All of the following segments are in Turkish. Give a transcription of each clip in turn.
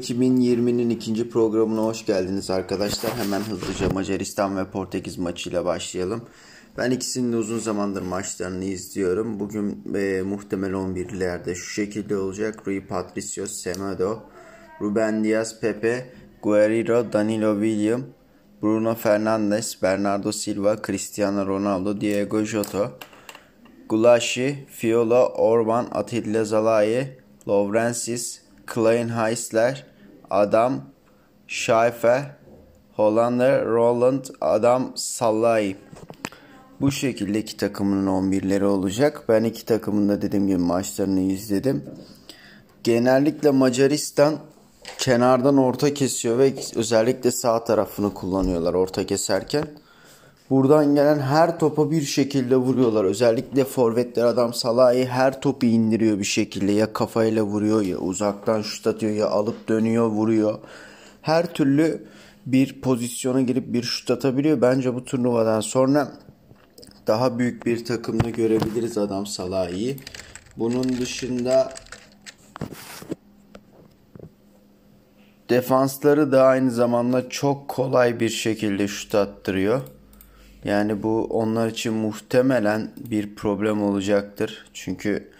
2020'nin ikinci programına hoş geldiniz arkadaşlar. Hemen hızlıca Macaristan ve Portekiz maçıyla başlayalım. Ben ikisinin de uzun zamandır maçlarını izliyorum. Bugün e, muhtemel 11'lerde şu şekilde olacak. Rui Patricio Semedo, Ruben Diaz, Pepe, Guerrero, Danilo William, Bruno Fernandes, Bernardo Silva, Cristiano Ronaldo, Diego Jota, Gulashi, Fiola, Orban, Atilla Zalai, Lovrensis, Klein Heisler, Adam Schaifer, Hollander, Roland, Adam Sallai. Bu şekilde iki takımın 11'leri olacak. Ben iki takımın da dediğim gibi maçlarını izledim. Genellikle Macaristan kenardan orta kesiyor ve özellikle sağ tarafını kullanıyorlar orta keserken. Buradan gelen her topa bir şekilde vuruyorlar. Özellikle forvetler adam Salah'ı her topu indiriyor bir şekilde. Ya kafayla vuruyor ya uzaktan şut atıyor ya alıp dönüyor vuruyor. Her türlü bir pozisyona girip bir şut atabiliyor. Bence bu turnuvadan sonra daha büyük bir takımda görebiliriz adam Salah'ı. Bunun dışında defansları da aynı zamanda çok kolay bir şekilde şut attırıyor. Yani bu onlar için muhtemelen bir problem olacaktır. Çünkü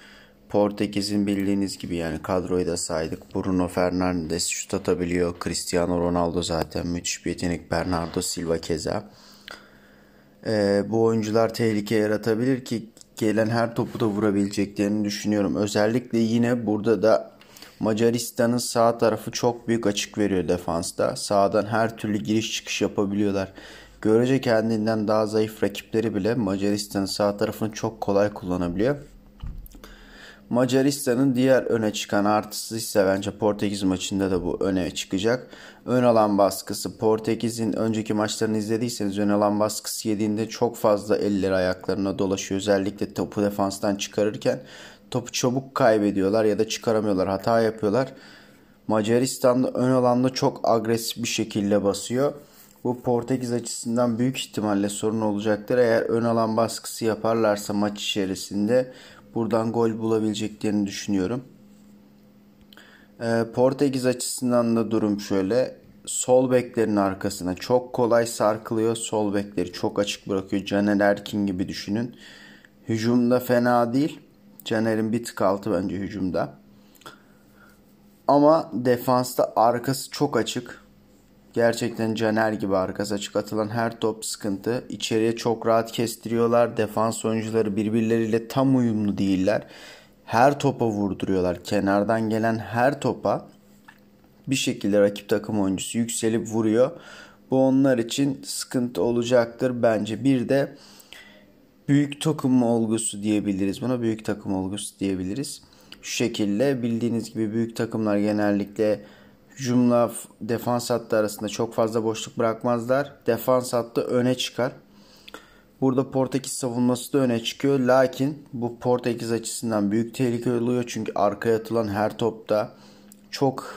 Portekiz'in bildiğiniz gibi yani kadroyu da saydık. Bruno Fernandes şut atabiliyor. Cristiano Ronaldo zaten müthiş bir yetenek. Bernardo Silva keza. Ee, bu oyuncular tehlike yaratabilir ki gelen her topu da vurabileceklerini düşünüyorum. Özellikle yine burada da Macaristan'ın sağ tarafı çok büyük açık veriyor defansta. Sağdan her türlü giriş çıkış yapabiliyorlar. Görece kendinden daha zayıf rakipleri bile Macaristan'ın sağ tarafını çok kolay kullanabiliyor. Macaristan'ın diğer öne çıkan artısı ise bence Portekiz maçında da bu öne çıkacak. Ön alan baskısı Portekiz'in önceki maçlarını izlediyseniz ön alan baskısı yediğinde çok fazla elleri ayaklarına dolaşıyor. Özellikle topu defanstan çıkarırken topu çabuk kaybediyorlar ya da çıkaramıyorlar hata yapıyorlar. Macaristan'da ön alanda çok agresif bir şekilde basıyor. Bu Portekiz açısından büyük ihtimalle sorun olacaktır. Eğer ön alan baskısı yaparlarsa maç içerisinde buradan gol bulabileceklerini düşünüyorum. Ee, Portekiz açısından da durum şöyle. Sol beklerin arkasına çok kolay sarkılıyor. Sol bekleri çok açık bırakıyor. Caner Erkin gibi düşünün. Hücumda fena değil. Caner'in bir tık altı bence hücumda. Ama defansta arkası çok açık. Gerçekten Caner gibi arkası açık atılan her top sıkıntı. İçeriye çok rahat kestiriyorlar. Defans oyuncuları birbirleriyle tam uyumlu değiller. Her topa vurduruyorlar. Kenardan gelen her topa bir şekilde rakip takım oyuncusu yükselip vuruyor. Bu onlar için sıkıntı olacaktır bence. Bir de büyük takım olgusu diyebiliriz. Buna büyük takım olgusu diyebiliriz. Şu şekilde bildiğiniz gibi büyük takımlar genellikle hücumla defans hattı arasında çok fazla boşluk bırakmazlar. Defans hattı öne çıkar. Burada Portekiz savunması da öne çıkıyor. Lakin bu Portekiz açısından büyük tehlike oluyor. Çünkü arkaya atılan her topta çok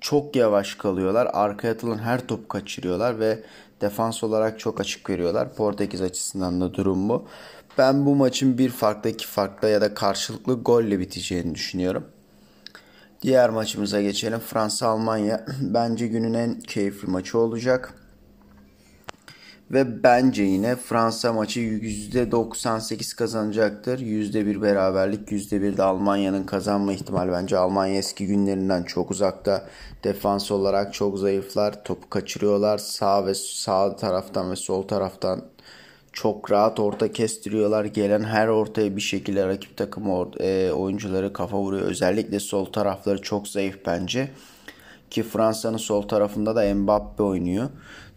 çok yavaş kalıyorlar. Arkaya atılan her top kaçırıyorlar ve defans olarak çok açık veriyorlar. Portekiz açısından da durum bu. Ben bu maçın bir farklı iki farklı ya da karşılıklı golle biteceğini düşünüyorum. Diğer maçımıza geçelim. Fransa-Almanya bence günün en keyifli maçı olacak. Ve bence yine Fransa maçı %98 kazanacaktır. %1 beraberlik, %1 de Almanya'nın kazanma ihtimali. Bence Almanya eski günlerinden çok uzakta. Defans olarak çok zayıflar. Topu kaçırıyorlar. Sağ ve sağ taraftan ve sol taraftan çok rahat orta kestiriyorlar. Gelen her ortaya bir şekilde rakip takım e, oyuncuları kafa vuruyor. Özellikle sol tarafları çok zayıf bence. Ki Fransa'nın sol tarafında da Mbappe oynuyor.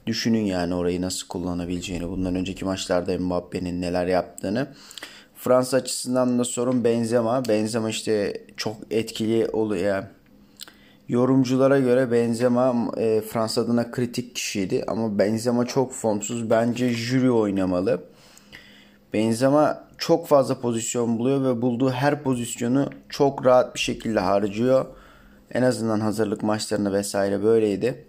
Düşünün yani orayı nasıl kullanabileceğini. Bundan önceki maçlarda Mbappe'nin neler yaptığını. Fransa açısından da sorun Benzema. Benzema işte çok etkili oluyor. Yorumculara göre Benzema e, Fransa adına kritik kişiydi ama Benzema çok formsuz. Bence jüri oynamalı. Benzema çok fazla pozisyon buluyor ve bulduğu her pozisyonu çok rahat bir şekilde harcıyor. En azından hazırlık maçlarında vesaire böyleydi.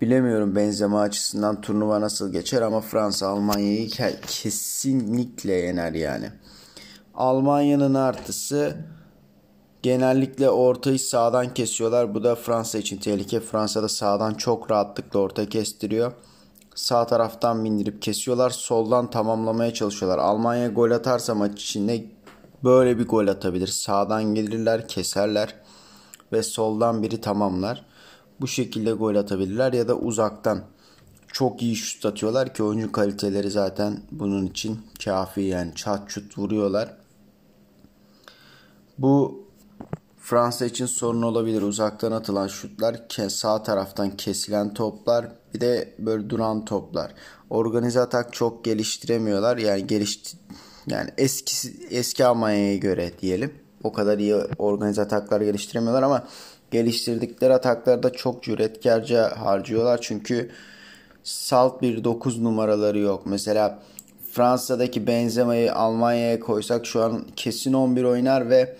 Bilemiyorum Benzema açısından turnuva nasıl geçer ama Fransa Almanya'yı kesinlikle yener yani. Almanya'nın artısı Genellikle ortayı sağdan kesiyorlar. Bu da Fransa için tehlike. Fransa'da sağdan çok rahatlıkla orta kestiriyor. Sağ taraftan bindirip kesiyorlar. Soldan tamamlamaya çalışıyorlar. Almanya gol atarsa maç içinde böyle bir gol atabilir. Sağdan gelirler, keserler ve soldan biri tamamlar. Bu şekilde gol atabilirler ya da uzaktan çok iyi şut atıyorlar ki oyuncu kaliteleri zaten bunun için kafi yani çat çut vuruyorlar. Bu Fransa için sorun olabilir. Uzaktan atılan şutlar, sağ taraftan kesilen toplar, bir de böyle duran toplar. Organize atak çok geliştiremiyorlar. Yani geliş yani eski eski Almanya'ya göre diyelim. O kadar iyi organize ataklar geliştiremiyorlar ama geliştirdikleri ataklarda çok cüretkarca harcıyorlar. Çünkü salt bir 9 numaraları yok. Mesela Fransa'daki Benzema'yı Almanya'ya koysak şu an kesin 11 oynar ve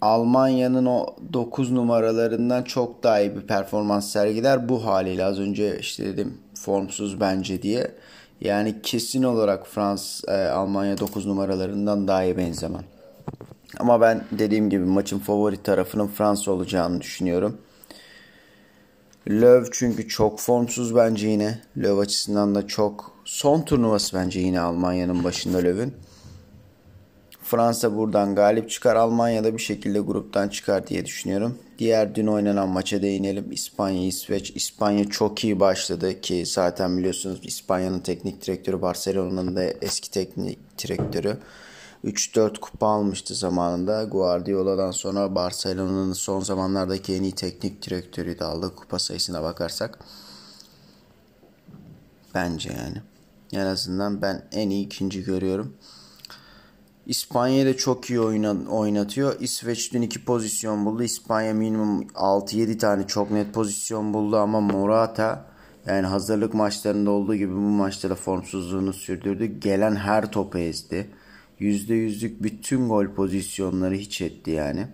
Almanya'nın o 9 numaralarından çok daha iyi bir performans sergiler. Bu haliyle az önce işte dedim formsuz bence diye. Yani kesin olarak Frans e, Almanya 9 numaralarından daha iyi benzemem. Ama ben dediğim gibi maçın favori tarafının Fransa olacağını düşünüyorum. Löw çünkü çok formsuz bence yine. Löw açısından da çok son turnuvası bence yine Almanya'nın başında Löw'ün. Fransa buradan galip çıkar. Almanya da bir şekilde gruptan çıkar diye düşünüyorum. Diğer dün oynanan maça değinelim. İspanya, İsveç. İspanya çok iyi başladı ki zaten biliyorsunuz İspanya'nın teknik direktörü Barcelona'nın da eski teknik direktörü. 3-4 kupa almıştı zamanında. Guardiola'dan sonra Barcelona'nın son zamanlardaki en iyi teknik direktörü de aldı kupa sayısına bakarsak. Bence yani. En azından ben en iyi ikinci görüyorum. İspanya'yı da çok iyi oynatıyor. İsveç dün 2 pozisyon buldu. İspanya minimum 6-7 tane çok net pozisyon buldu ama Morata yani hazırlık maçlarında olduğu gibi bu maçta da formsuzluğunu sürdürdü. Gelen her topu ezdi. %100'lük bütün gol pozisyonları hiç etti yani.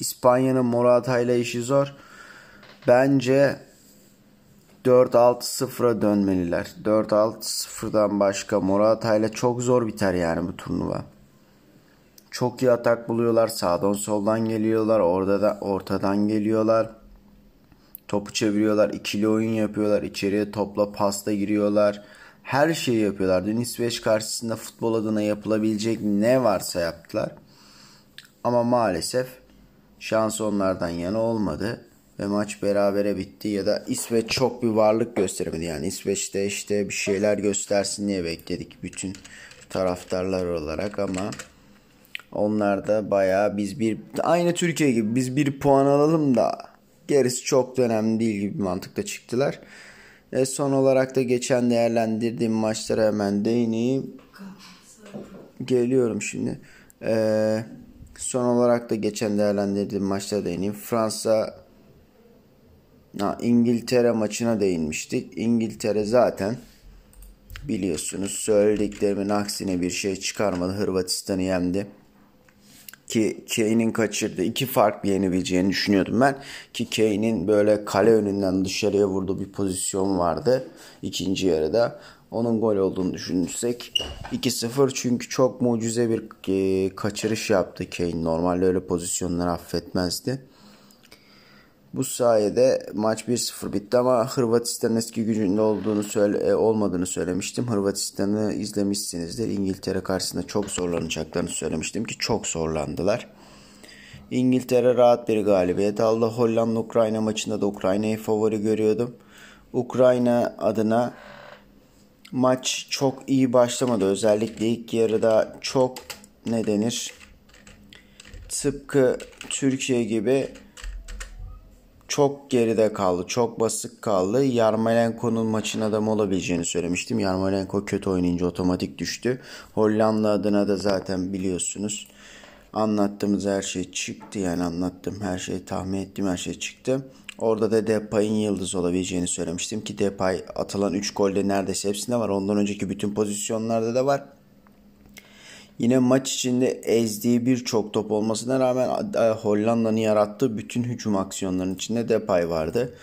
İspanya'nın Morata ile işi zor. Bence 4-6-0'a dönmeliler. 4-6-0'dan başka Morata ile çok zor biter yani bu turnuva. Çok iyi atak buluyorlar. Sağdan soldan geliyorlar. Orada da ortadan geliyorlar. Topu çeviriyorlar. ikili oyun yapıyorlar. İçeriye topla pasta giriyorlar. Her şeyi yapıyorlar. Dün İsveç karşısında futbol adına yapılabilecek ne varsa yaptılar. Ama maalesef şans onlardan yana olmadı. Ve maç berabere bitti ya da İsveç çok bir varlık göstermedi. Yani İsveç'te işte bir şeyler göstersin diye bekledik bütün taraftarlar olarak ama onlar da bayağı biz bir aynı Türkiye gibi biz bir puan alalım da gerisi çok önemli değil gibi bir mantıkla çıktılar. E son olarak da geçen değerlendirdiğim maçlara hemen değineyim. Geliyorum şimdi. E, son olarak da geçen değerlendirdiğim maçlara değineyim. Fransa ha, İngiltere maçına değinmiştik. İngiltere zaten biliyorsunuz söylediklerimin aksine bir şey çıkarmadı. Hırvatistan'ı yendi ki Kane'in kaçırdığı iki fark yenebileceğini düşünüyordum ben. Ki Kane'in böyle kale önünden dışarıya vurduğu bir pozisyon vardı ikinci yarıda. Onun gol olduğunu düşünürsek 2-0 çünkü çok mucize bir e, kaçırış yaptı Kane. Normalde öyle pozisyonları affetmezdi. Bu sayede maç 1-0 bitti ama Hırvatistan'ın eski gücünde olduğunu söyle, e, olmadığını söylemiştim. Hırvatistan'ı izlemişsinizdir. İngiltere karşısında çok zorlanacaklarını söylemiştim ki çok zorlandılar. İngiltere rahat bir galibiyet aldı. Hollanda-Ukrayna maçında da Ukrayna'yı favori görüyordum. Ukrayna adına maç çok iyi başlamadı. Özellikle ilk yarıda çok ne denir? Tıpkı Türkiye gibi çok geride kaldı. Çok basık kaldı. Yarmolenko'nun maçın adamı olabileceğini söylemiştim. Yarmolenko kötü oynayınca otomatik düştü. Hollanda adına da zaten biliyorsunuz. Anlattığımız her şey çıktı. Yani anlattım her şeyi tahmin ettiğim her şey çıktı. Orada da Depay'ın yıldız olabileceğini söylemiştim ki Depay atılan 3 golde neredeyse hepsinde var. Ondan önceki bütün pozisyonlarda da var. Yine maç içinde ezdiği birçok top olmasına rağmen e, Hollanda'nın yarattığı bütün hücum aksiyonlarının içinde Depay vardı.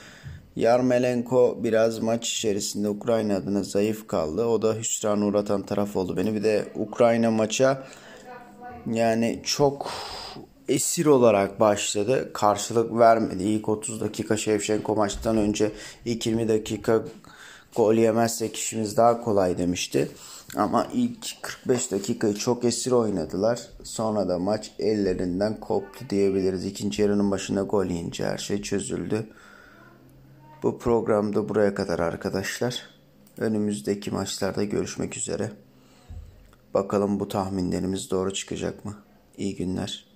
Yarmelenko biraz maç içerisinde Ukrayna adına zayıf kaldı. O da hüsran uğratan taraf oldu beni. Bir de Ukrayna maça yani çok esir olarak başladı. Karşılık vermedi. İlk 30 dakika Şevşenko maçtan önce ilk 20 dakika gol yemezsek işimiz daha kolay demişti. Ama ilk 45 dakikayı çok esir oynadılar. Sonra da maç ellerinden koptu diyebiliriz. İkinci yarının başında gol yiyince her şey çözüldü. Bu programda buraya kadar arkadaşlar. Önümüzdeki maçlarda görüşmek üzere. Bakalım bu tahminlerimiz doğru çıkacak mı? İyi günler.